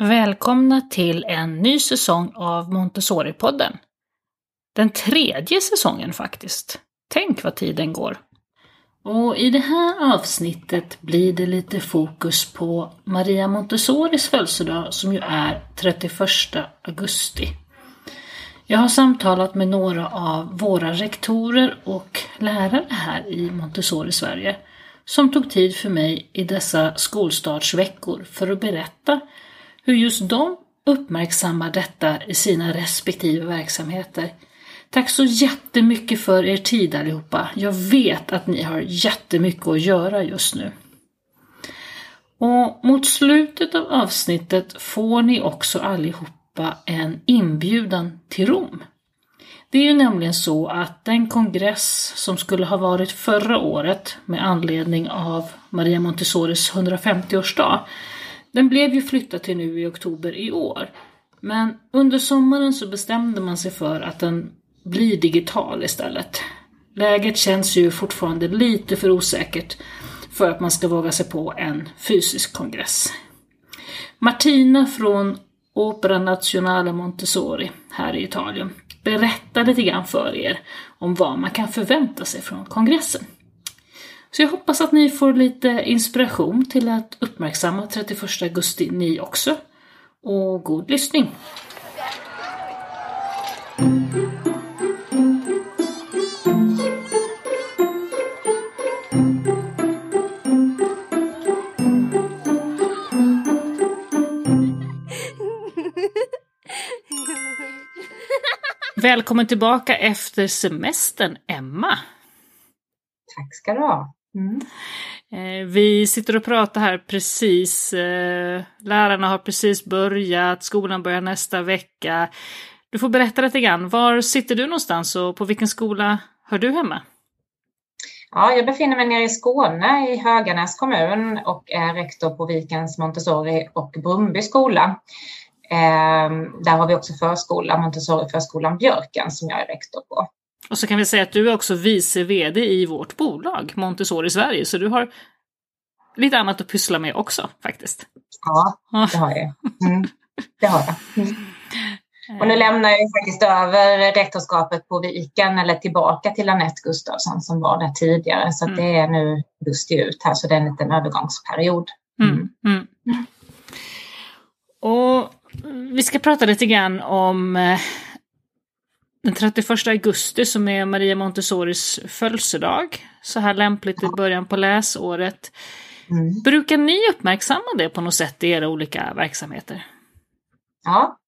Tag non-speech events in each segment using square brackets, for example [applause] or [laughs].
Välkomna till en ny säsong av Montessori-podden. Den tredje säsongen faktiskt. Tänk vad tiden går. Och i det här avsnittet blir det lite fokus på Maria Montessoris födelsedag som ju är 31 augusti. Jag har samtalat med några av våra rektorer och lärare här i Montessori Sverige som tog tid för mig i dessa skolstartsveckor för att berätta hur just de uppmärksammar detta i sina respektive verksamheter. Tack så jättemycket för er tid allihopa. Jag vet att ni har jättemycket att göra just nu. Och mot slutet av avsnittet får ni också allihopa en inbjudan till Rom. Det är ju nämligen så att den kongress som skulle ha varit förra året med anledning av Maria Montessoris 150-årsdag den blev ju flyttad till nu i oktober i år. Men under sommaren så bestämde man sig för att den blir digital istället. Läget känns ju fortfarande lite för osäkert för att man ska våga sig på en fysisk kongress. Martina från Opera Nazionale Montessori här i Italien berättar lite grann för er om vad man kan förvänta sig från kongressen. Så jag hoppas att ni får lite inspiration till att uppmärksamma 31 augusti ni också. Och god lyssning! Välkommen tillbaka efter semestern, Emma. Tack ska du ha. Mm. Eh, vi sitter och pratar här precis. Eh, lärarna har precis börjat, skolan börjar nästa vecka. Du får berätta lite grann. Var sitter du någonstans och på vilken skola hör du hemma? Ja, jag befinner mig nere i Skåne i Höganäs kommun och är rektor på Vikens Montessori och Brumby skola. Eh, där har vi också förskola, Montessori-förskolan Björken som jag är rektor på. Och så kan vi säga att du är också vice VD i vårt bolag Montessori Sverige, så du har lite annat att pyssla med också faktiskt. Ja, det har jag. Mm, det har jag. Mm. Och nu lämnar jag faktiskt över rektorskapet på Viken eller tillbaka till Anette Gustafsson som var där tidigare. Så mm. det är nu augusti ut här, så det är en liten övergångsperiod. Mm. Mm. mm. Och vi ska prata lite grann om eh, den 31 augusti som är Maria Montessoris födelsedag. Så här lämpligt i början på läsåret. Mm. Brukar ni uppmärksamma det på något sätt i era olika verksamheter? Ja,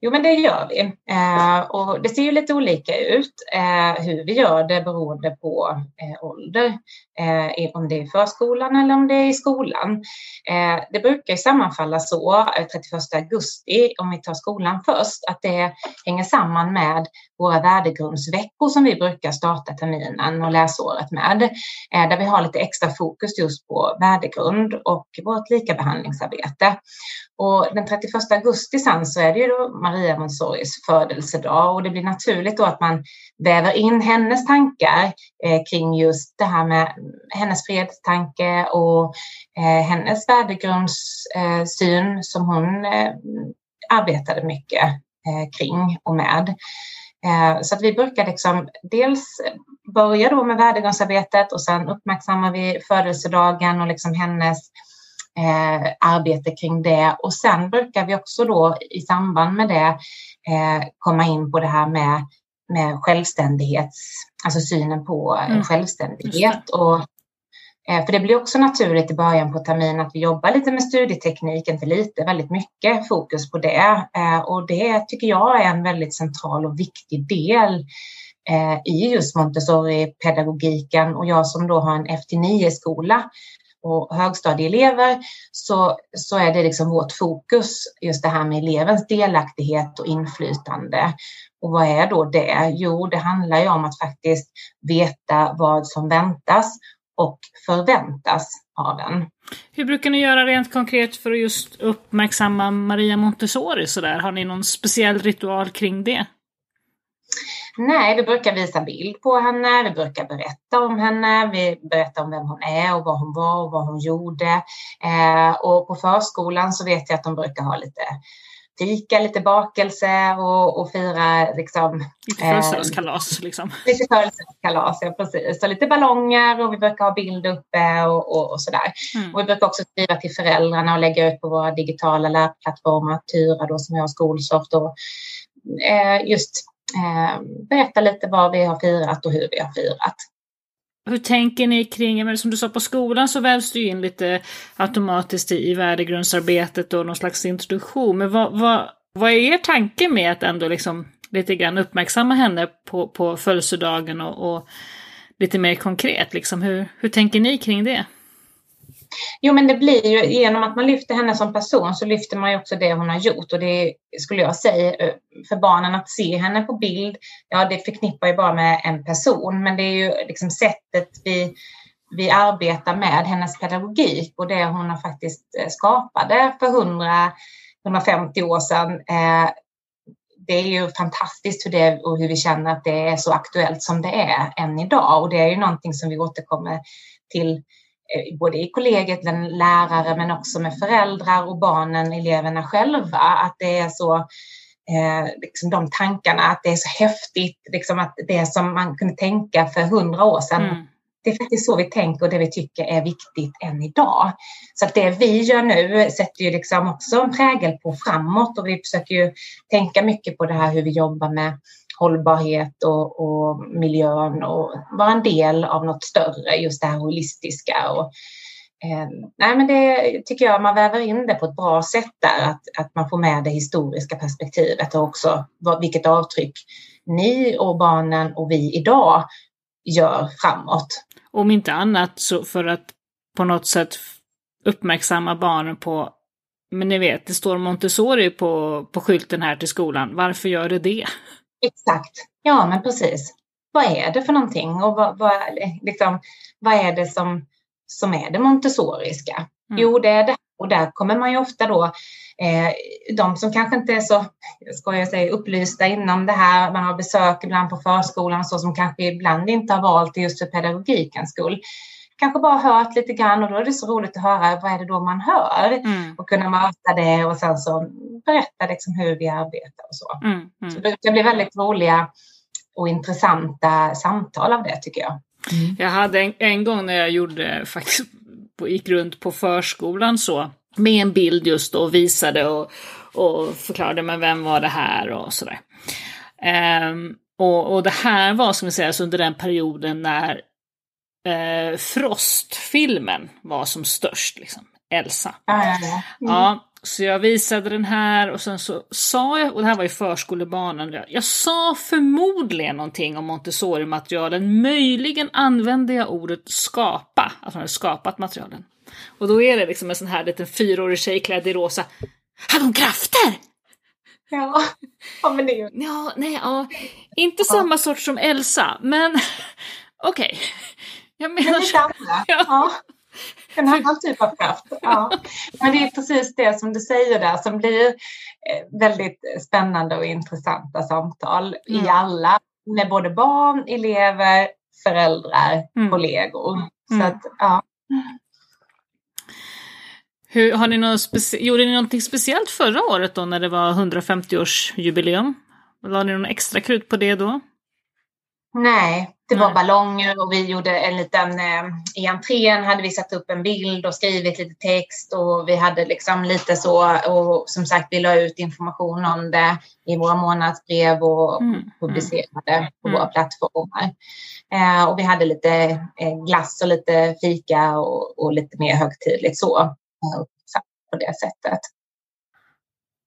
jo men det gör vi. Eh, och det ser ju lite olika ut eh, hur vi gör det beroende på eh, ålder. Eh, om det är i förskolan eller om det är i skolan. Eh, det brukar sammanfalla så, eh, 31 augusti, om vi tar skolan först, att det hänger samman med våra värdegrundsveckor som vi brukar starta terminen och läsåret med. Eh, där vi har lite extra fokus just på värdegrund och vårt likabehandlingsarbete. Och den 31 augusti sen så är det ju då Maria Montsoris födelsedag och det blir naturligt då att man väver in hennes tankar eh, kring just det här med hennes fredstanke och eh, hennes värdegrundssyn eh, som hon eh, arbetade mycket eh, kring och med. Eh, så att vi brukar liksom dels börja då med värdegrundsarbetet och sen uppmärksammar vi födelsedagen och liksom hennes eh, arbete kring det. Och sen brukar vi också då i samband med det komma in på det här med med självständighets, alltså synen på mm. självständighet. Och, eh, för det blir också naturligt i början på terminen att vi jobbar lite med studieteknik, inte lite, väldigt mycket fokus på det. Eh, och det tycker jag är en väldigt central och viktig del eh, i just Montessori-pedagogiken och jag som då har en FT9-skola och högstadieelever så, så är det liksom vårt fokus, just det här med elevens delaktighet och inflytande. Och vad är då det? Jo, det handlar ju om att faktiskt veta vad som väntas och förväntas av en. Hur brukar ni göra rent konkret för att just uppmärksamma Maria Montessori sådär? Har ni någon speciell ritual kring det? Nej, vi brukar visa bild på henne, vi brukar berätta om henne, vi berättar om vem hon är och vad hon var och vad hon gjorde. Eh, och på förskolan så vet jag att de brukar ha lite fika, lite bakelse och, och fira liksom. Lite födelsedagskalas eh, liksom. Lite födelsedagskalas, ja precis. Så lite ballonger och vi brukar ha bild uppe och, och, och sådär. Mm. Och vi brukar också skriva till föräldrarna och lägga ut på våra digitala lärplattformar, Tyra då som jag har Skolsoft och eh, just Eh, berätta lite vad vi har firat och hur vi har firat. Hur tänker ni kring, men som du sa på skolan så vävs du in lite automatiskt i, i värdegrundsarbetet och någon slags introduktion. Men vad, vad, vad är er tanke med att ändå liksom lite grann uppmärksamma henne på, på födelsedagen och, och lite mer konkret? Liksom, hur, hur tänker ni kring det? Jo, men det blir ju genom att man lyfter henne som person så lyfter man ju också det hon har gjort och det skulle jag säga eh, för barnen att se henne på bild. Ja, det förknippar ju bara med en person, men det är ju liksom sättet vi vi arbetar med hennes pedagogik och det hon har faktiskt eh, skapade för 100, 150 år sedan. Eh, det är ju fantastiskt hur det och hur vi känner att det är så aktuellt som det är än idag och det är ju någonting som vi återkommer till både i kollegiet, lärare, men också med föräldrar och barnen, eleverna själva, att det är så eh, liksom de tankarna, att det är så häftigt, liksom att det som man kunde tänka för hundra år sedan, mm. det är faktiskt så vi tänker och det vi tycker är viktigt än idag. Så att det vi gör nu sätter ju liksom också en prägel på framåt och vi försöker ju tänka mycket på det här hur vi jobbar med hållbarhet och, och miljön och vara en del av något större, just det här holistiska. Och, eh, nej, men det tycker jag man väver in det på ett bra sätt där, att, att man får med det historiska perspektivet och också vad, vilket avtryck ni och barnen och vi idag gör framåt. Om inte annat så för att på något sätt uppmärksamma barnen på men ni vet, det står Montessori på, på skylten här till skolan. Varför gör det det? Exakt, ja men precis. Vad är det för någonting och vad, vad, liksom, vad är det som, som är det montessoriska? Mm. Jo, det är det. Och där kommer man ju ofta då, eh, de som kanske inte är så, ska jag säga, upplysta inom det här, man har besök ibland på förskolan så som kanske ibland inte har valt det just för pedagogikens skull kanske bara hört lite grann och då är det så roligt att höra vad är det då man hör mm. och kunna möta det och sen så berätta liksom hur vi arbetar och så. Mm. Mm. Så det blir väldigt roliga och intressanta samtal av det tycker jag. Mm. Jag hade en, en, gång när jag gjorde faktiskt, gick runt på förskolan så med en bild just och visade och, och förklarade men vem var det här och sådär. Um, och, och det här var som vi säger under den perioden när eh, Frost-filmen var som störst, liksom. Elsa. Mm. ja, så jag visade den här och sen så sa jag, och det här var i förskolebanan, jag sa förmodligen någonting om Montessori-materialen, möjligen använde jag ordet skapa, att man hade skapat materialen. Och då är det liksom en sån här liten fyraårig tjej klädd i rosa. Hade hon krafter? Ja, ja men det är ju... Ja, nej, ja. Inte ja. samma sort som Elsa, men [laughs] okej. Okay. Jag menar lite andra. Ja. ja. En annan typ av kraft. Ja. Men det är precis det som du säger där som blir eh, väldigt spännande och intressanta samtal mm. i alla, med både barn, elever, föräldrar, mm. kollegor. Så mm. att, ja. Hur, har ni något gjorde ni någonting speciellt förra året då när det var 150-årsjubileum? La ni någon extra krut på det då? Nej, det var ballonger och vi gjorde en liten, eh, i entrén hade vi satt upp en bild och skrivit lite text och vi hade liksom lite så och som sagt vi la ut information om det i våra månadsbrev och mm. publicerade på mm. våra plattformar. Eh, och vi hade lite eh, glass och lite fika och, och lite mer högtidligt så eh, på det sättet.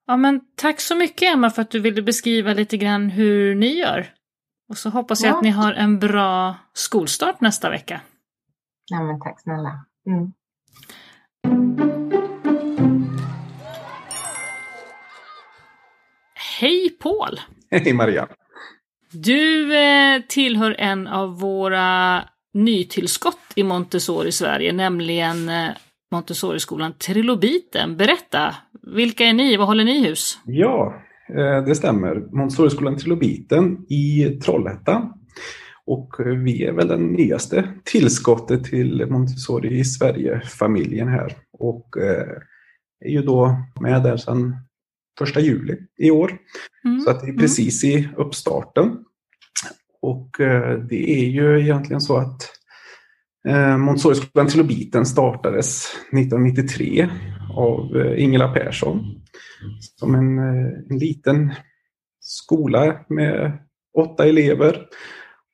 Ja men tack så mycket Emma för att du ville beskriva lite grann hur ni gör. Och så hoppas jag ja. att ni har en bra skolstart nästa vecka. Ja, men tack snälla. Mm. Hej Paul! Hej Maria! Du eh, tillhör en av våra nytillskott i Montessori Sverige, nämligen eh, Montessori-skolan Trilobiten. Berätta, vilka är ni? Vad håller ni hus? Ja, det stämmer. Montessoriskolan Trilobiten i Trollhättan. Och vi är väl den nyaste tillskottet till Montessori i Sverige-familjen här. Och är ju då med där sedan första juli i år. Mm. Så att det är mm. precis i uppstarten. Och eh, det är ju egentligen så att eh, Montessoriskolan Trilobiten startades 1993 av eh, Ingela Persson som en, eh, en liten skola med åtta elever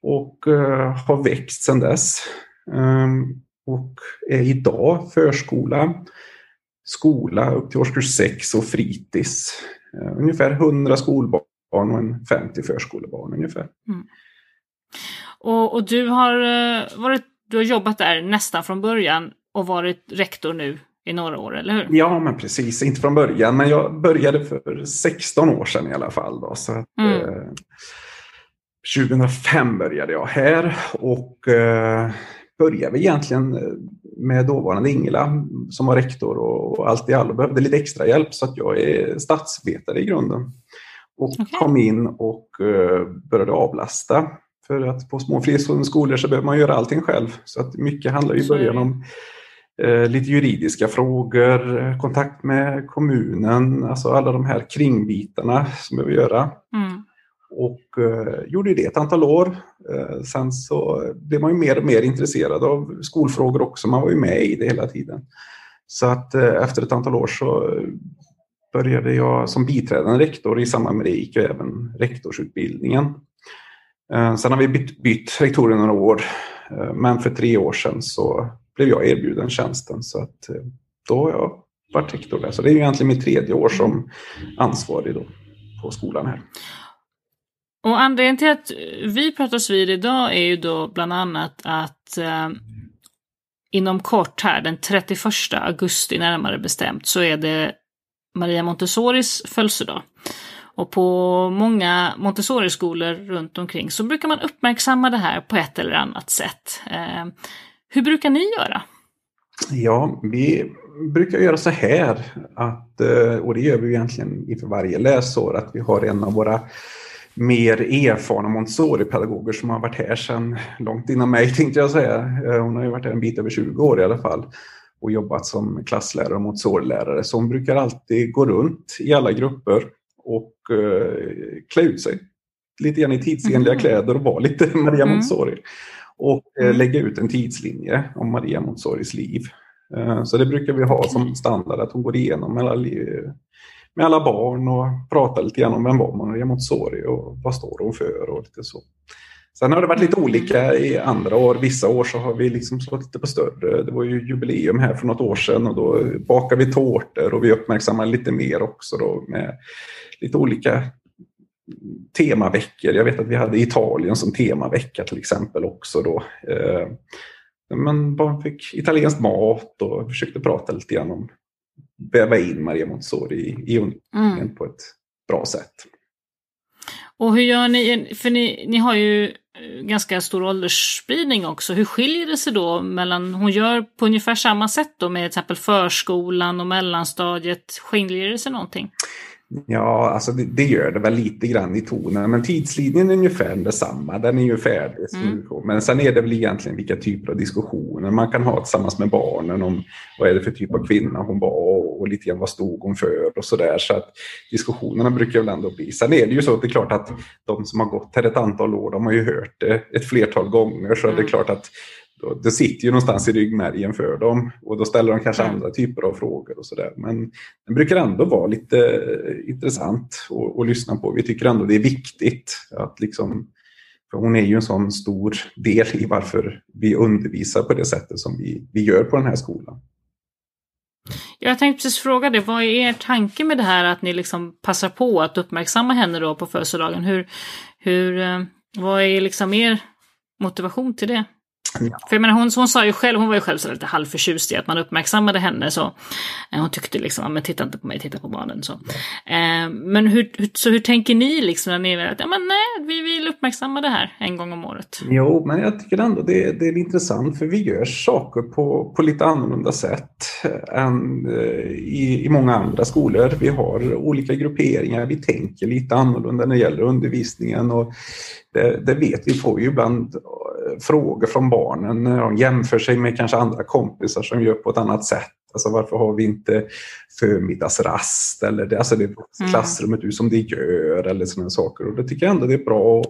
och eh, har växt sedan dess. Ehm, och är idag förskola skola upp till årskurs 6 och fritids. Eh, ungefär 100 skolbarn och en 50 förskolebarn ungefär. Mm. Och, och, du, har, varit, du har jobbat där nästan från början och varit rektor nu i några år, eller hur? Ja, men precis. Inte från början, men jag började för 16 år sedan i alla fall. Då, så att, mm. eh, 2005 började jag här och eh, började egentligen eh, med dåvarande Ingela som var rektor och allt i allo behövde lite extra hjälp så att jag är statsvetare i grunden. Och okay. kom in och uh, började avlasta. För att på små fristående skolor så behöver man göra allting själv. Så att mycket handlar i början om lite juridiska frågor, kontakt med kommunen, alltså alla de här kringbitarna som behöver göra. Mm och eh, gjorde det ett antal år. Eh, sen så blev man ju mer och mer intresserad av skolfrågor också. Man var ju med i det hela tiden. Så att eh, efter ett antal år så började jag som biträdande rektor i samband med det gick jag även rektorsutbildningen. Eh, sen har vi bytt, bytt rektorer några år, eh, men för tre år sedan så blev jag erbjuden tjänsten så att eh, då har jag varit rektor där. Så det är egentligen mitt tredje år som ansvarig då på skolan här. Och anledningen till att vi pratas vid idag är ju då bland annat att eh, inom kort här, den 31 augusti närmare bestämt, så är det Maria Montessoris födelsedag. Och på många Montessori-skolor runt omkring så brukar man uppmärksamma det här på ett eller annat sätt. Eh, hur brukar ni göra? Ja, vi brukar göra så här att, eh, och det gör vi egentligen inför varje läsår, att vi har en av våra mer erfarna Montessori-pedagoger som har varit här sedan långt innan mig [laughs] tänkte jag säga. Eh, hon har ju varit här en bit över 20 år i alla fall och jobbat som klasslärare och Montessori-lärare. Så hon brukar alltid gå runt i alla grupper och uh, klä ut sig lite grann i tidsenliga mm. kläder och vara lite [laughs] Maria mm. Och uh, lägga ut en tidslinje om Maria Montessoris liv. Uh, så det brukar vi ha som standard att hon går igenom alla med alla barn och prata lite grann om vem var Maria Montessori och vad står hon för och lite så. Sen har det varit lite mm. olika i andra år. Vissa år så har vi liksom slått lite på större. Det var ju jubileum här för något år sedan och då bakade vi tårtor och vi uppmärksammar lite mer också då med lite olika temaveckor. Jag vet att vi hade Italien som temavecka till exempel också då. Eh, men barn fick italiensk mat och försökte prata lite grann om väva in Maria Montessori i, i undervisningen mm. på ett bra sätt. Och hur gör ni, för ni, ni har ju eh, ganska stor åldersspridning också. Hur skiljer det sig då mellan, hon gör på ungefär samma sätt då med till exempel förskolan och mellanstadiet. Skiljer det sig någonting? Ja, alltså det, det, gör det väl lite grann i tonen, men tidslinjen är ungefär detsamma. Den är ju färdig. Mm. Men sen är det väl egentligen vilka typer av diskussioner man kan ha tillsammans med barnen om vad är det för typ av kvinna hon var och lite grann vad stod hon för och så där. Så att diskussionerna brukar väl ändå bli. Sen är det ju så att det är klart att de som har gått här ett antal år, de har ju hört det ett flertal gånger. Så mm. det är klart att då, det sitter ju någonstans i ryggmärgen för dem och då ställer de kanske andra typer av frågor och sådär. Men den brukar ändå vara lite eh, intressant att, lyssna på. Vi tycker ändå det är viktigt att liksom för hon är ju en sån stor del i varför vi undervisar på det sättet som vi, vi gör på den här skolan. Jag tänkte precis fråga det, vad är er tanke med det här att ni liksom passar på att uppmärksamma henne då på födelsedagen? Hur, hur, eh, vad är liksom er motivation till det? Ja. För jag menar, hon, hon sa ju själv, hon var ju själv så lite halvförtjust i att man uppmärksammade henne. Så, eh, hon tyckte liksom, men titta inte på mig, titta på barnen. Så, eh, men hur, hur, så hur tänker ni liksom när ni att, ja men nej, vi vill uppmärksamma det här en gång om året? Jo, men jag tycker ändå det, det är intressant för vi gör saker på, på lite annorlunda sätt än eh, i, i många andra skolor. Vi har olika grupperingar, vi tänker lite annorlunda när det gäller undervisningen och det, det vet vi får ju ibland frågor från barnen när de jämför sig med kanske andra kompisar som gör på ett annat sätt. Alltså varför har vi inte förmiddagsrast eller det, alltså det mm. klassrummet ut som det gör eller sådana saker. Och det tycker jag ändå det är bra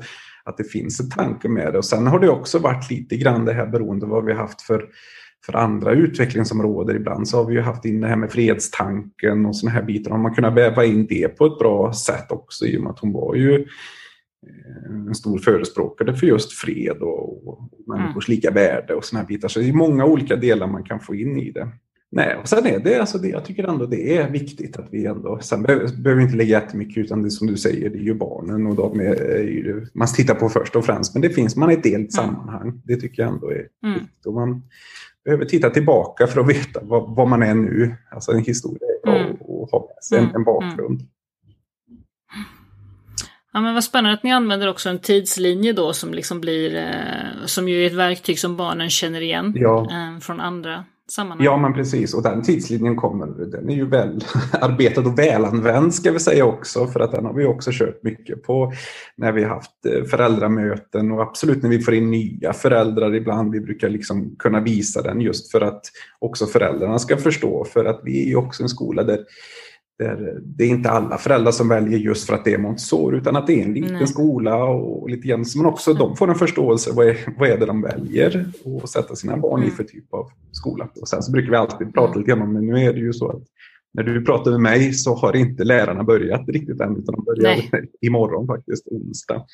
att det finns en tanke med det. Och sen har det också varit lite grann det här beroende vad vi haft för för andra utvecklingsområden. Ibland så har vi ju haft in det här med fredstanken och sådana här bitar. Har man kunnat väva in det på ett bra sätt också i och med att hon var ju en stor förespråkare för just fred och, och människors mm. lika värde och sådana bitar. Så det är många olika delar man kan få in i det. Nej, och sen är det, alltså det, jag tycker ändå det är viktigt att vi ändå, sen behöver, behöver vi inte lägga jättemycket utan det som du säger, det är ju barnen och de är, ju, man tittar på först och främst, men det finns, man är ett delt mm. sammanhang. Det tycker jag ändå är mm. viktigt. Och man behöver titta tillbaka för att veta vad, vad man är nu, alltså en historia mm. och, och ha med sig en, mm. en bakgrund. Ja men vad spännande att ni använder också en tidslinje då som liksom blir, eh, som ju är ett verktyg som barnen känner igen ja. eh, från andra sammanhang. Ja men precis och den tidslinjen kommer, den är ju väl [laughs] arbetad och välanvänd ska vi säga också för att den har vi också kört mycket på när vi haft eh, föräldramöten och absolut när vi får in nya föräldrar ibland. Vi brukar liksom kunna visa den just för att också föräldrarna ska förstå för att vi är ju också en skola där det är inte alla föräldrar som väljer just för att det är Montessori utan att det är en liten Nej. skola och lite grann man också de får en förståelse vad är, vad är det de väljer att sätta sina barn mm. i för typ av skola. Och sen så brukar vi alltid prata lite grann om men nu är det ju så att när du pratar med mig så har inte lärarna börjat riktigt än utan de börjar Nej. [laughs] imorgon faktiskt, onsdag.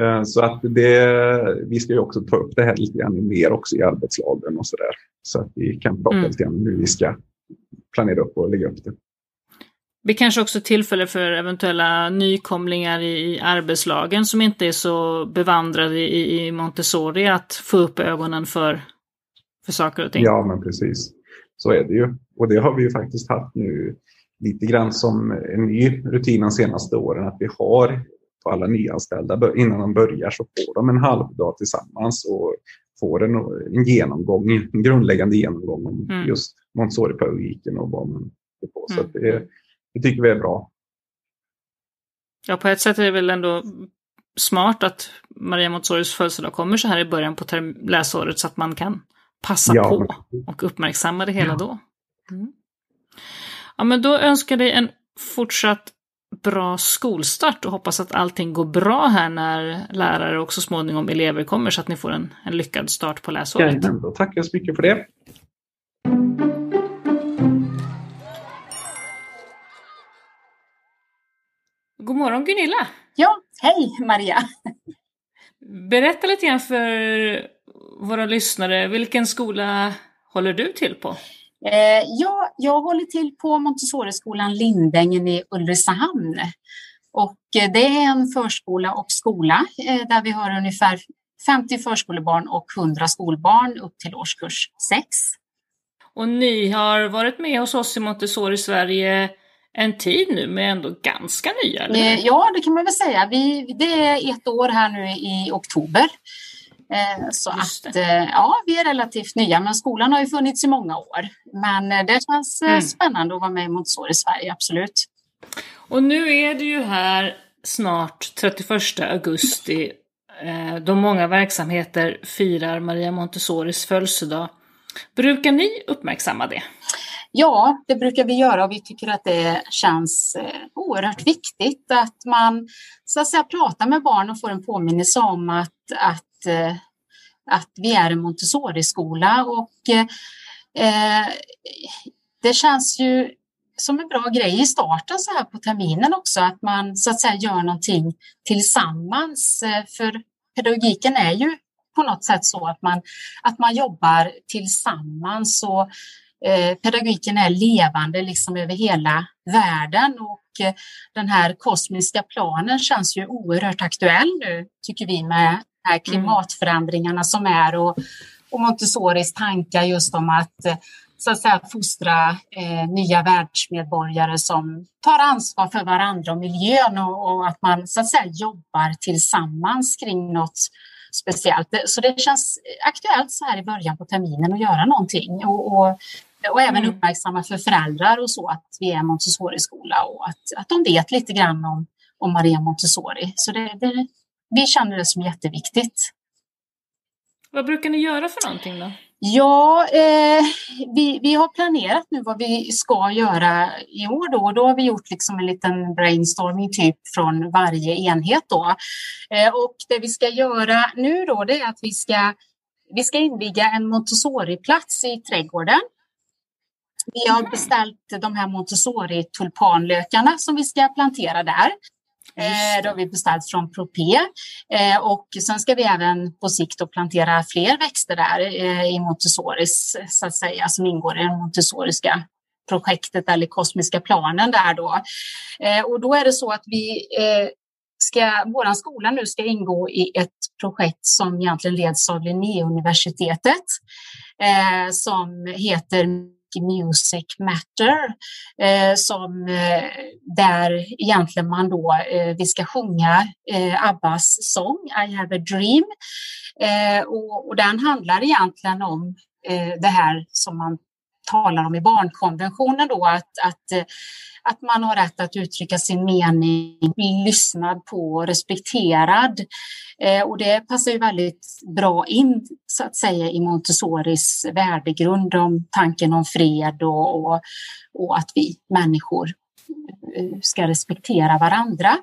Eh, så att det, vi ska ju också ta upp det här lite grann mer också i arbetslagen och så där. Så att vi kan prata mm. lite grann om hur vi ska planera upp och lägga upp det. Det kanske också tillfälle för eventuella nykomlingar i, arbetslagen som inte är så bevandrade i, i Montessori att få upp ögonen för, för saker och ting. Ja, men precis. Så är det ju. Och det har vi ju faktiskt haft nu lite grann som en ny rutin de senaste åren att vi har på alla nyanställda innan de börjar så får de en halvdag tillsammans och får en, en genomgång, en grundläggande genomgång om mm. just Montessori-pedagogiken och vad man är på. Så mm. det, det tycker vi är bra. Ja, på ett sätt är det väl ändå smart att Maria Montessoris födelsedag kommer så här i början på läsåret så att man kan passa ja, på och uppmärksamma det hela ja. då. Mm. Ja, men då önskar dig en fortsatt bra skolstart och hoppas att allting går bra här när lärare och så småningom elever kommer så att ni får en, en lyckad start på läsåret. Jajamän, då tackar jag så mycket för det. God morgon Gunilla! Ja, hej Maria! Berätta lite grann för våra lyssnare, vilken skola håller du till på? Eh, ja, jag håller till på Montessori-skolan Lindängen i Ulricehamn. Och eh, det är en förskola och skola eh, där vi har ungefär 50 förskolebarn och 100 skolbarn upp till årskurs 6. Och ni har varit med hos oss i Montessori Sverige en tid nu, men ändå ganska nya? Eller? Eh, ja, det kan man väl säga. Vi, det är ett år här nu i oktober. Eh, så att eh, ja, vi är relativt nya, men skolan har ju funnits i många år. Men det känns mm. spännande att vara med i Montessori Sverige, absolut. Och nu är det ju här snart 31 augusti då många verksamheter firar Maria Montessoris födelsedag. Brukar ni uppmärksamma det? Ja, det brukar vi göra och vi tycker att det känns eh, oerhört viktigt att man så att säga, pratar med barn och får en påminnelse om att, att, eh, att vi är en Montessori-skola. Och eh, det känns ju som en bra grej i starten så här på terminen också, att man så att säga gör någonting tillsammans. Eh, för pedagogiken är ju på något sätt så att man, att man jobbar tillsammans. Och Eh, pedagogiken är levande liksom över hela världen och eh, den här kosmiska planen känns ju oerhört aktuell nu tycker vi med här mm. klimatförändringarna som är och, och Montessoris tankar just om att så att säga fostra eh, nya världsmedborgare som tar ansvar för varandra och miljön och, och, att man så att säga jobbar tillsammans kring något speciellt. Så det känns aktuellt så här i början på terminen att göra någonting och, och, och även mm. uppmärksamma för föräldrar och så att vi är Montessori-skola och att, att de vet lite grann om, om Maria Montessori. Så det, det, vi känner det som jätteviktigt. Vad brukar ni göra för någonting då? Ja, eh, vi, vi har planerat nu vad vi ska göra i år då. Då har vi gjort liksom en liten brainstorming typ från varje enhet då. Eh, och det vi ska göra nu då det är att vi ska, vi ska inviga en Montessori-plats i trädgården. Vi har mm. beställt de här Montessori-tulpanlökarna som vi ska plantera där. Eh, det har vi beställt från Propé. Eh, och sen ska vi även på sikt plantera fler växter där eh, i Montessoris, så att säga, som ingår i det montessoriska projektet eller kosmiska planen där då. Och då är det så att vi ska, vår skola nu ska ingå i ett projekt som egentligen leds av Linnéuniversitetet som heter Music Matter eh, som eh, där egentligen man då, eh, vi ska sjunga eh, Abbas sång I have a dream. Eh, och, och den handlar egentligen om eh, det här som man talar om i barnkonventionen då att, att eh, att man har rätt att uttrycka sin mening, bli lyssnad på och respekterad. Eh, och det passar ju väldigt bra in så att säga i Montessoris värdegrund om tanken om fred och, och, och att vi människor eh, ska respektera varandra.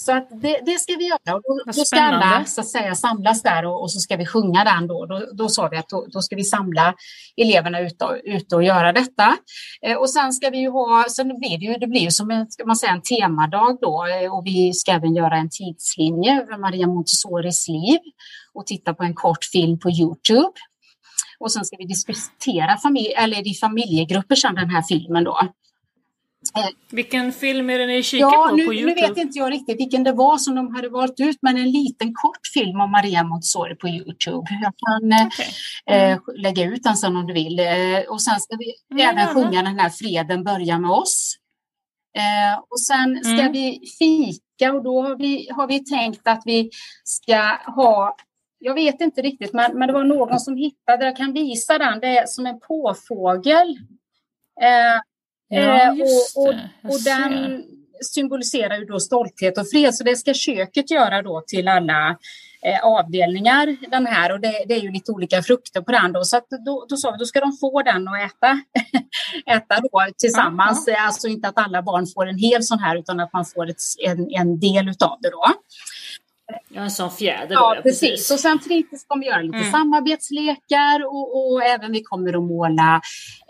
Så att det, det, ska vi göra. Och då, då ska alla så att säga, samlas där och, och, så ska vi sjunga den. Då, då, då sa vi att då, då, ska vi samla eleverna ute och, ute och göra detta. Eh, och sen ska vi ju ha, sen blir det ju, det blir ju som en, ska man säga, en temadag då eh, och vi ska även göra en tidslinje över Maria Montessoris liv och titta på en kort film på Youtube. Och sen ska vi diskutera familj, eller i familjegrupper sen den här filmen då. Vilken film är det ni kikar ja, på nu, på Youtube? Nu vet inte jag riktigt vilken det var som de hade valt ut, men en liten kort film om Maria Montessori på Youtube. Jag kan eh, okay. mm. eh, lägga ut den sen om du vill. Eh, och sen ska vi mm, även sjunga den här Freden börjar med oss. Eh, och sen ska mm. vi fika och då har vi, har vi tänkt att vi ska ha jag vet inte riktigt, men, men det var någon som hittade, jag kan visa den, det är som en påfågel. Eh, Ja, eh, och, och, och den symboliserar ju då stolthet och fred, så det ska köket göra då till alla eh, avdelningar den här och det, det, är ju lite olika frukter på den då så då, då sa vi då ska de få den att äta, [laughs] äta då tillsammans. Aha. Alltså inte att alla barn får en hel sån här utan att man får ett, en, en del utav det då. Ja, en sån fjäder. Ja, då, precis. precis. Och sen fritids kommer vi göra lite mm. samarbetslekar och, och, även vi kommer att måla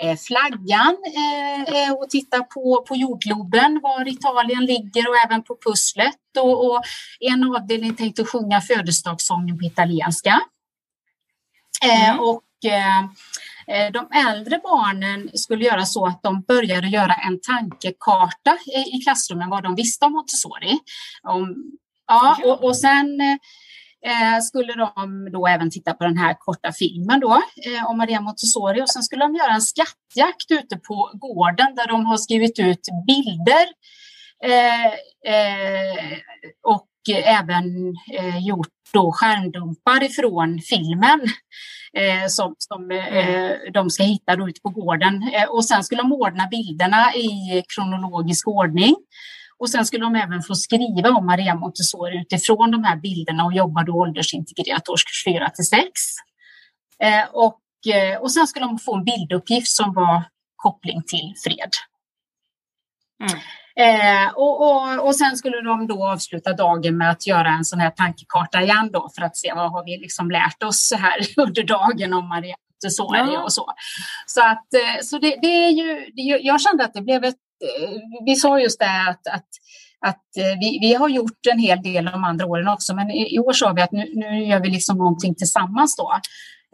eh, flaggan eh, eh, och titta på, på jordgloben, var Italien ligger och även på pusslet. Och, och en avdelning tänkte sjunga födelsedagssången på italienska. Eh, mm. och eh, eh, de äldre barnen skulle göra så att de började göra en tankekarta i klassrummen vad de visste om Montessori. Om Ja, och, och sen eh, skulle de då även titta på den här korta filmen då eh, om Maria Montessori och sen skulle de göra en skattjakt ute på gården där de har skrivit ut bilder eh, eh och även eh, gjort då skärmdumpar ifrån filmen eh, som, som mm. de ska hitta då ute på gården. och sen skulle de ordna bilderna i kronologisk ordning. Och sen skulle de även få skriva om Maria Montessori utifrån de här bilderna och jobba då åldersintegrerat årskurs 4 till 6. Eh, och, eh, och sen skulle de få en bilduppgift som var koppling till fred. Mm. Eh, och, och, och sen skulle de då avsluta dagen med att göra en sån här tankekarta igen då för att se vad har vi liksom lärt oss här [laughs] under dagen om Maria Montessori ja. och så. Så, att, eh, så det, det är ju, det, jag kände att det blev ett vi sa just det att, att, att eh, vi, vi har gjort en hel del de andra åren också, men i, i år sa vi att nu, nu gör vi liksom någonting tillsammans då.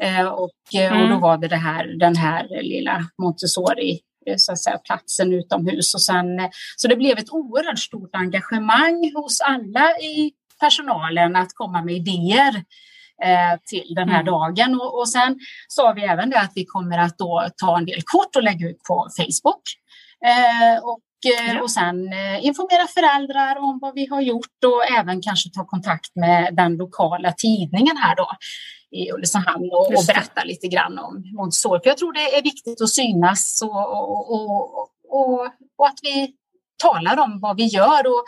Eh, och, mm. och då mm. var det, det här, den här lilla Montessori så att säga, platsen utomhus. Och sen, så det blev ett oerhört stort engagemang hos alla i personalen att komma med idéer eh, till den här mm. dagen. Och, och sen sa vi även det att vi kommer att då ta en del kort och lägga ut på Facebook. Eh, och ja. och sen informera föräldrar om vad vi har gjort och även kanske ta kontakt med den lokala tidningen här då i Ulricehamn och, och berätta lite grann om Montessori. För jag tror det är viktigt att synas och, och, och, och, att vi talar om vad vi gör. Och,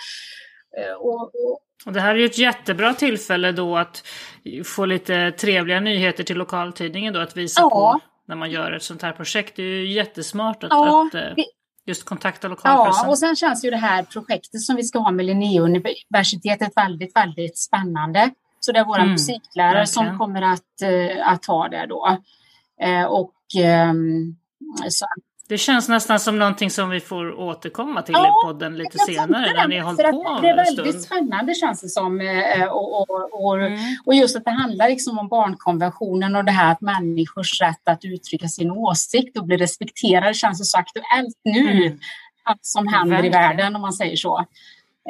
och, och, det här är ju ett jättebra tillfälle då att få lite trevliga nyheter till lokaltidningen då att visa ja. på när man gör ett sånt här projekt. Det är ju jättesmart att, ja, att eh, vi, just kontakta lokalpressen. Ja, och sen känns ju det här projektet som vi ska ha med Linnéuniversitetet väldigt, väldigt spännande. Så det är vår mm, musiklärare verkligen. som kommer att, uh, att ha det då. Uh, och um, så det känns nästan som någonting som vi får återkomma till ja, i podden lite senare när ni har hållit på Det är väldigt stund. spännande känns det som. Eh, och, och, och, mm. och, just att det handlar liksom om barnkonventionen och det här att människors rätt att uttrycka sin åsikt och bli respekterade känns det så aktuellt nu. Mm. Allt som händer i världen om man säger så.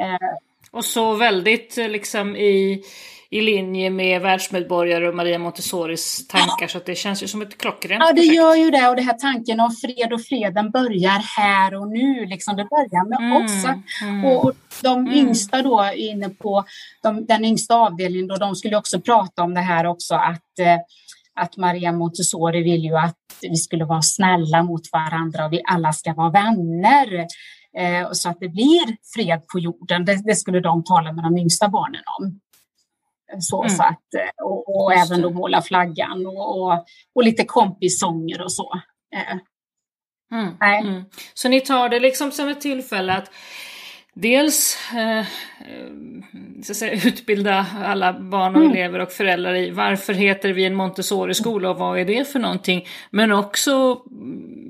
Eh, och så väldigt eh, liksom i i linje med världsmedborgare och Maria Montessoris tankar. Så det känns ju som ett klockrent Ja, det projekt. gör ju det. Och det här tanken om fred och freden börjar här och nu. Liksom. Det börjar med mm, oss. Mm, och, och, de mm. yngsta då inne på de, den yngsta avdelningen, då, de skulle också prata om det här också att eh, att Maria Montessori vill ju att vi skulle vara snälla mot varandra och vi alla ska vara vänner. Eh, så att det blir fred på jorden. Det, det, skulle de tala med de yngsta barnen om. Så, mm. så att, eh, och, och även då måla flaggan och, och, och lite kompissånger och så. Eh. Mm. Mm. Så ni tar det liksom som ett tillfälle att dels eh, så säga, utbilda alla barn och mm. elever och föräldrar i varför heter vi en Montessori-skola och vad är det för någonting? Men också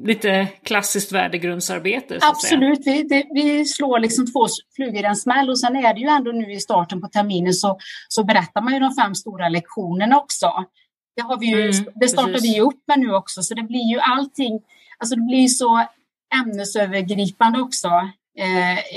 lite klassiskt värdegrundsarbete. Absolut, vi, det, vi, slår liksom två flugor i en smäll och sen är det ju ändå nu i starten på terminen så, så berättar man ju de fem stora lektionerna också. Det, har vi ju, mm, det startar precis. vi upp med nu också så det blir ju allting, alltså det blir så ämnesövergripande också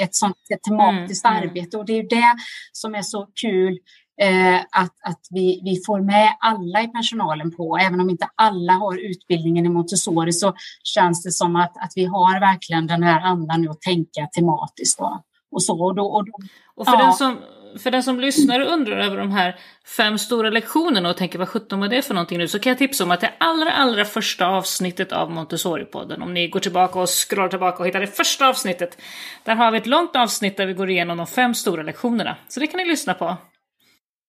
ett sånt ett tematiskt mm, mm. arbete och det är det som är så kul eh, att, att vi, vi får med alla i personalen på. Även om inte alla har utbildningen i Montessori så känns det som att, att vi har verkligen den här andan nu att tänka tematiskt. Då. Och, så, och, då, och, då, och för, ja. den som, för den som lyssnar och undrar över de här fem stora lektionerna och tänker vad sjutton var det för någonting nu så kan jag tipsa om att det allra allra första avsnittet av Montessori-podden, om ni går tillbaka och scrollar tillbaka och hittar det första avsnittet, där har vi ett långt avsnitt där vi går igenom de fem stora lektionerna. Så det kan ni lyssna på.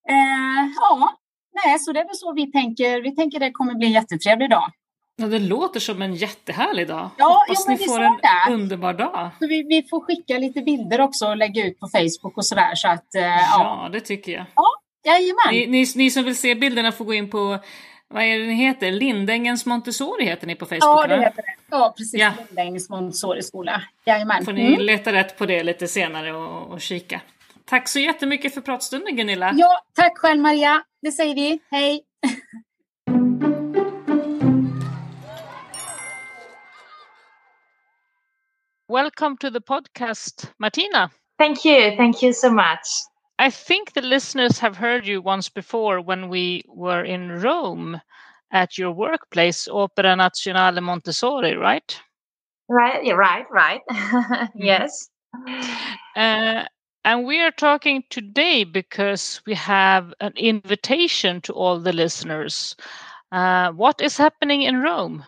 Eh, ja, nej, så det är väl så vi tänker. Vi tänker det kommer bli en jättetrevlig dag. Ja, det låter som en jättehärlig dag. Ja, Hoppas ja, ni får en det. underbar dag. Så vi, vi, får skicka lite bilder också och lägga ut på Facebook och sådär. Så att, eh, ja, ja, det tycker jag. Ja, jajamän. Ni, ni, ni som vill se bilderna får gå in på vad är det ni heter? Lindängens Montessori heter ni på Facebook? Ja, det heter det. Ja, precis. Ja. Lindängens Montessori-skola. Jajamän. får ni mm. leta rätt på det lite senare och, och kika. Tack så jättemycket för pratstunden Gunilla. Ja, tack själv Maria. Det säger vi. Hej! [laughs] Welcome to the podcast, Martina. Thank you. Thank you so much. I think the listeners have heard you once before when we were in Rome at your workplace, Opera Nazionale Montessori, right? Right, yeah, right, right. [laughs] yes. Uh, and we are talking today because we have an invitation to all the listeners. Uh, what is happening in Rome?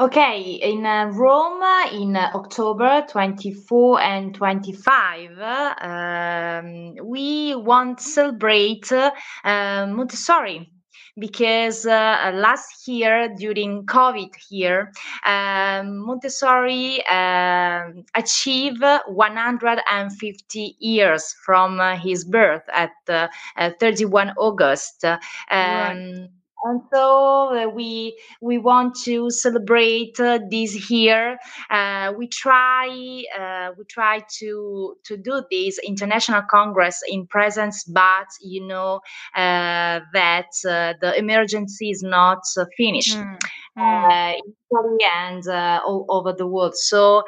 Okay, in uh, Rome in uh, October 24 and 25, um, we want to celebrate uh, Montessori because uh, last year during COVID here, um, Montessori uh, achieved 150 years from uh, his birth at uh, 31 August. Um, right and so uh, we we want to celebrate uh, this year. Uh, we try uh, we try to to do this international congress in presence, but you know uh, that uh, the emergency is not finished. Mm. Mm. in Italy and all over the world. So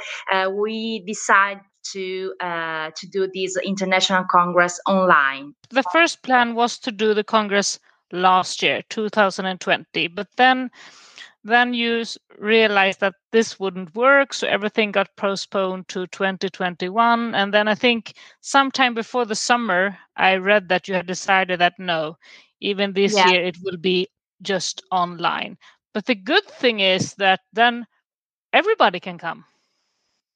we decide to uh, to do this international congress online. The first plan was to do the congress last year, 2020, but then then you realized that this wouldn't work so everything got postponed to 2021 and then i think sometime before the summer i read that you had decided that no even this yeah. year it will be just online. But the good thing is that then everybody can come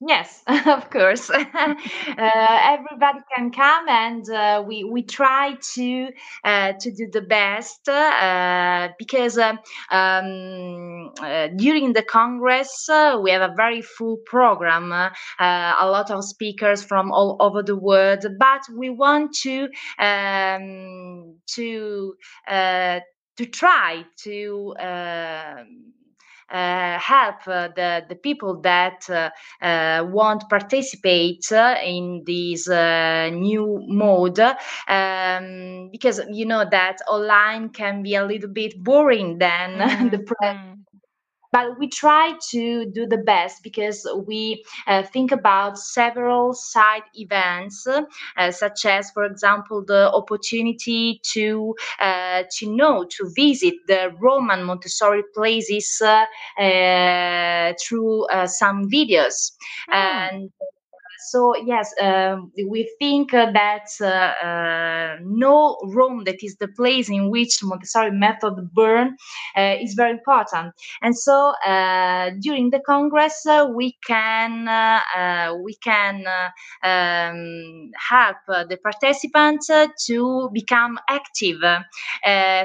Yes, [laughs] of course. [laughs] uh, everybody can come, and uh, we we try to uh, to do the best uh, because um, um uh, during the Congress uh, we have a very full program, a lot of speakers from all over the world. But we want to um, to to try to. Uh, help uh, the, the people that uh, want participate in this new mode um, because you know that online can be a little bit boring than [laughs] mm-hmm. the pre- mm but we try to do the best because we uh, think about several side events uh, such as for example the opportunity to uh, to know to visit the roman montessori places uh, uh, through uh, some videos oh. and so yes, um, we think that uh, uh, no room that is the place in which Montessori method burn uh, is very important. And so during the Congress, we can we can um, help the participants to become active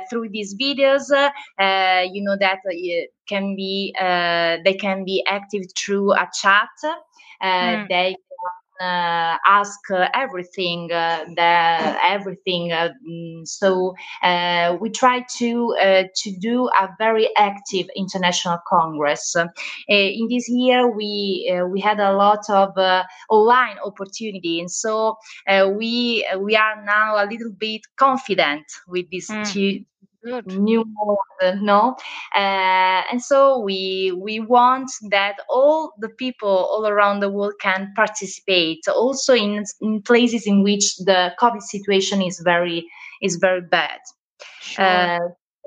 through these videos. you know that can be uh, they can be active through a chat. Uh, mm. They uh, ask uh, everything, uh, the, everything. Mm, so we try to to do a very active international congress. in this year, we we had a lot of online opportunity, and so we we are now a little bit confident with these mm. two Good. new mode no uh, and so we we want that all the people all around the world can participate also in, in places in which the covid situation is very is very bad sure. uh,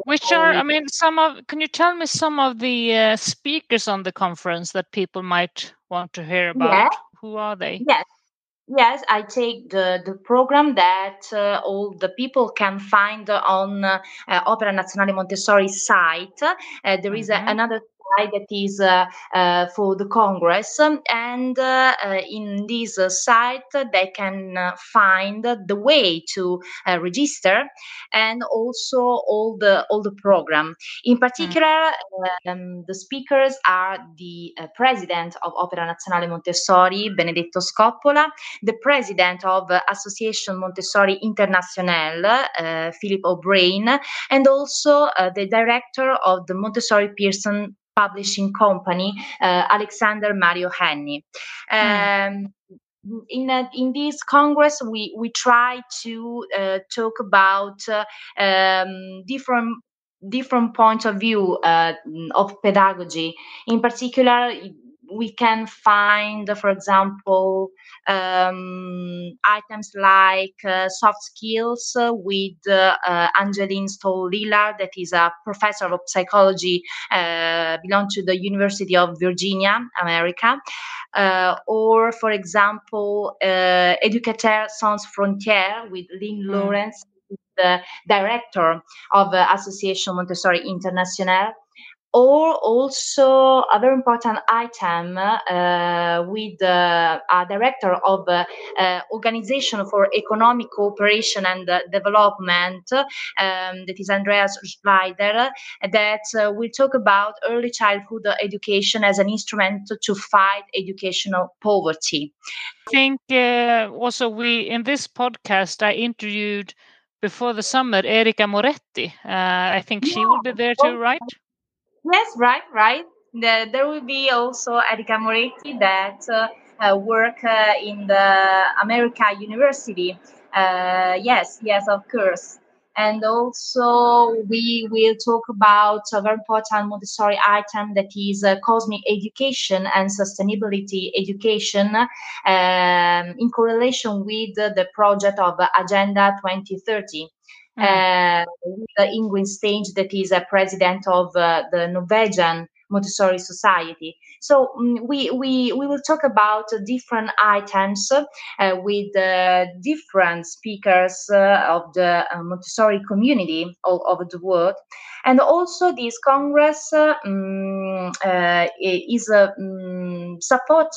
which are i mean some of can you tell me some of the uh, speakers on the conference that people might want to hear about yeah. who are they yes Yes, I take the, the program that uh, all the people can find on uh, Opera Nazionale Montessori site. Uh, there is mm-hmm. a, another that is uh, uh, for the Congress. And uh, in this site, they can find the way to register and also all the all the program. In particular, um, the speakers are the president of Opera Nazionale Montessori, Benedetto Scoppola, the president of Association Montessori Internationale, uh, Philip O'Brien, and also uh, the director of the Montessori Pearson publishing company, uh, Alexander Mario Henny. Um, in in this congress we we try to uh, talk about uh, um, different different points of view uh, of pedagogy in particular we can find, for example, um, items like uh, soft skills uh, with uh, Angeline Stoll Lillard, that is a professor of psychology, uh, belong to the University of Virginia, America. Uh, or, for example, uh, Educateur Sans Frontières with Lynn mm. Lawrence, the director of uh, Association Montessori Internationale or also a very important item uh, with uh, a director of uh, uh Organization for Economic Cooperation and Development, um, that is Andreas Schleider, that uh, will talk about early childhood education as an instrument to fight educational poverty. I think uh, also we in this podcast I interviewed before the summer Erika Moretti. I think she will be there too, right? Yes, right, right. The, there will be also Erika Moretti that uh, uh, work uh, in the America University. Uh, yes, yes, of course. and also we will talk about a very important Montessori item that is uh, cosmic education and sustainability education um, in correlation with the project of Agenda 2030. Mm. Uh, with Ingrid Stange, that is a president of uh, the Norwegian Montessori Society. So um, we, we, we will talk about different items uh, with uh, different speakers uh, of the uh, Montessori community all over the world. And also this Congress um, is a um, support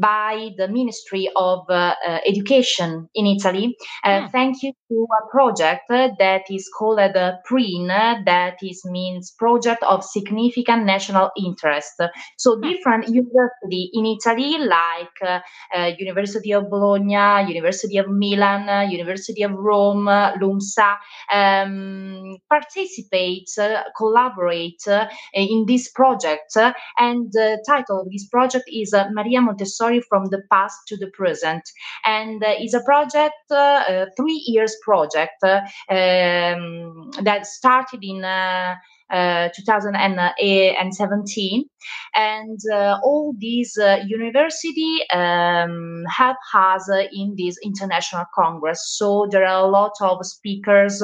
by the Ministry of uh, uh, Education in Italy. Uh, hmm. Thank you to a project that is called the PRIN, that is means Project of Significant National Interest. So hmm. different universities in Italy, like University of Bologna, University of Milan, University of Rome, LUMSA, um, participate, collaborate in this project. And the title of this project is Maria Montessori From the past to the present. And uh, it's a project, uh, a three years project uh, um, that started in uh, 2017 and uh, all these uh, university um, help us in this international congress so there are a lot of speakers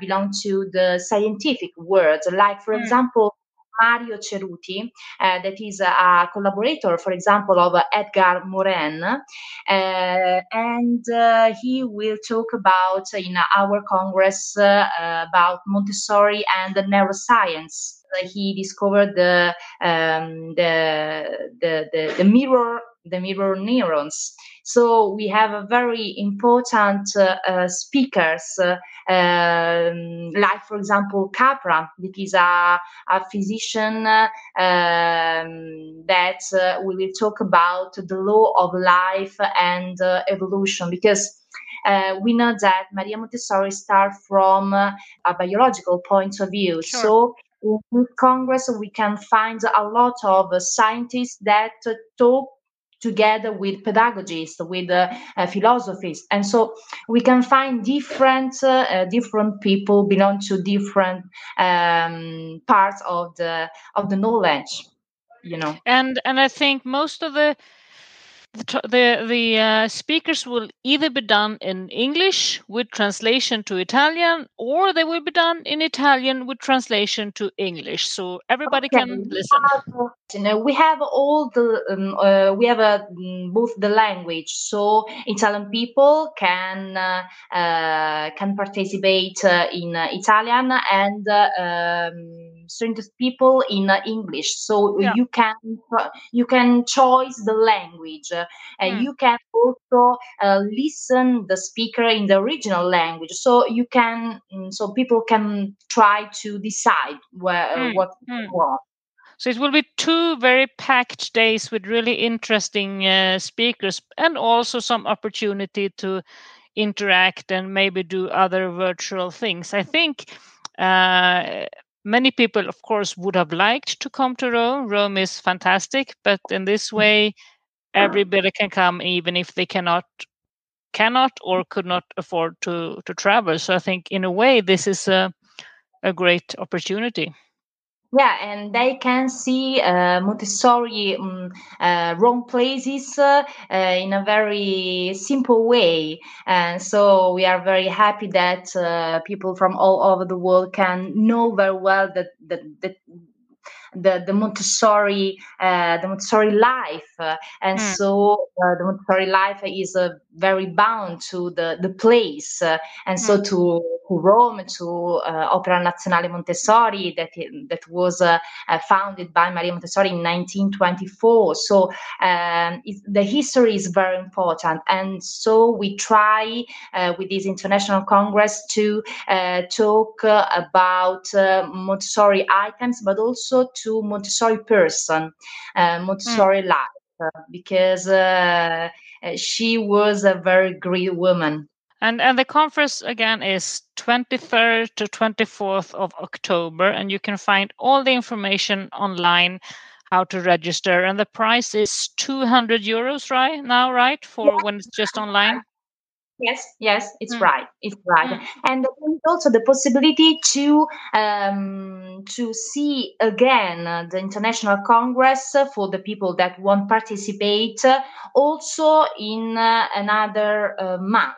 belong to the scientific world like for mm. example Mario Ceruti, uh, that is a collaborator, for example, of Edgar Morin, uh, and uh, he will talk about in our congress about Montessori and neuroscience he discovered the, um, the, the, the, the, mirror the mirror neurons. So we have a very important uh, uh, speakers, uh, um, like for example Capra, that is a, a physician um, that uh, we will talk about the law of life and uh, evolution because. Uh, we know that Maria Montessori starts from a biological point of view. Sure. So in Congress, we can find a lot of scientists that talk together with pedagogists, with uh, uh, and so we can find different uh, uh different people belong to different um, parts of the of the knowledge, you know. And and I think most of the the the, the uh, speakers will either be done in English with translation to Italian, or they will be done in Italian with translation to English, so everybody okay. can listen. You know, we have all the um, uh, we have uh, both the language, so Italian people can uh, uh can participate uh, in Italian and. Um, certain people in uh, English. So yeah. you can you can choose the language, uh, and mm. you can also uh, listen the speaker in the original language. So you can mm, so people can try to decide where mm. what mm. want. So it will be two very packed days with really interesting uh, speakers and also some opportunity to interact and maybe do other virtual things. I think uh, many people, of course, would have liked to come to Rome. Rome is fantastic, but in this way, everybody can come, even if they cannot cannot or could not afford to to travel. So I think, in a way, this is a a great opportunity. Yeah, and they can see uh, Montessori um, uh, wrong places uh, in a very simple way. And so we are very happy that uh, people from all over the world can know very well that, that, that the, the Montessori uh, the Montessori life, uh, and mm. so uh, the Montessori life is uh, very bound to the the place, uh, and mm. so hmm. to to Rome to uh, Opera Nazionale Montessori that that was founded by Maria Montessori in 1924. So um, the history is very important, and so we try with this international congress to talk about Montessori items, but also to Montessori person, uh, Montessori mm. life, uh, because uh, she was a very great woman. And and the conference again is 23rd to 24th of October, and you can find all the information online how to register. And the price is 200 euros right now, right? For yeah. when it's just online. Yes, yes, it's mm. right. It's right, mm. and also the possibility to um, to see again the international congress for the people that won't participate, also in uh, another uh, month.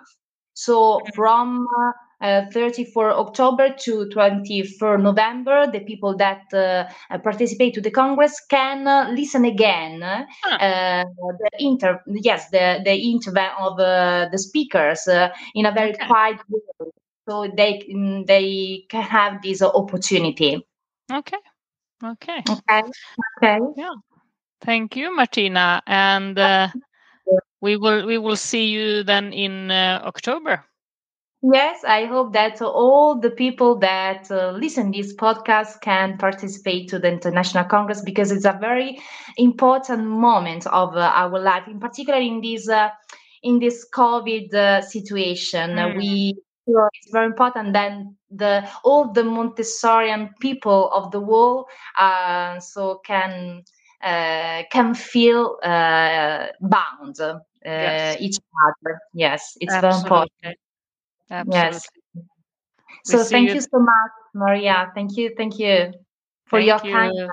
So mm. from uh, uh, 34 October to 24 November, the people that uh, participate to the Congress can uh, listen again uh, the inter yes the the interview of uh, the speakers uh, in a very okay. quiet way, so they mm, they can have this opportunity. Okay. Okay. Okay. Okay. Yeah. Thank you, Martina, and [laughs] we will we will see you then in October. Yes, I hope that all the people that uh, listen this podcast can participate to the International Congress because it's a very important moment of uh, our life, in particular in this uh, in this COVID uh, situation. Mm. We it's very important that the all the Montessorian people of the world uh, so can uh, can feel bound yes. each other. Yes, it's Absolutely. very important. Absolutely. Yes. So thank you. you. so much, Maria. Thank you. Thank you for thank your you. kindness.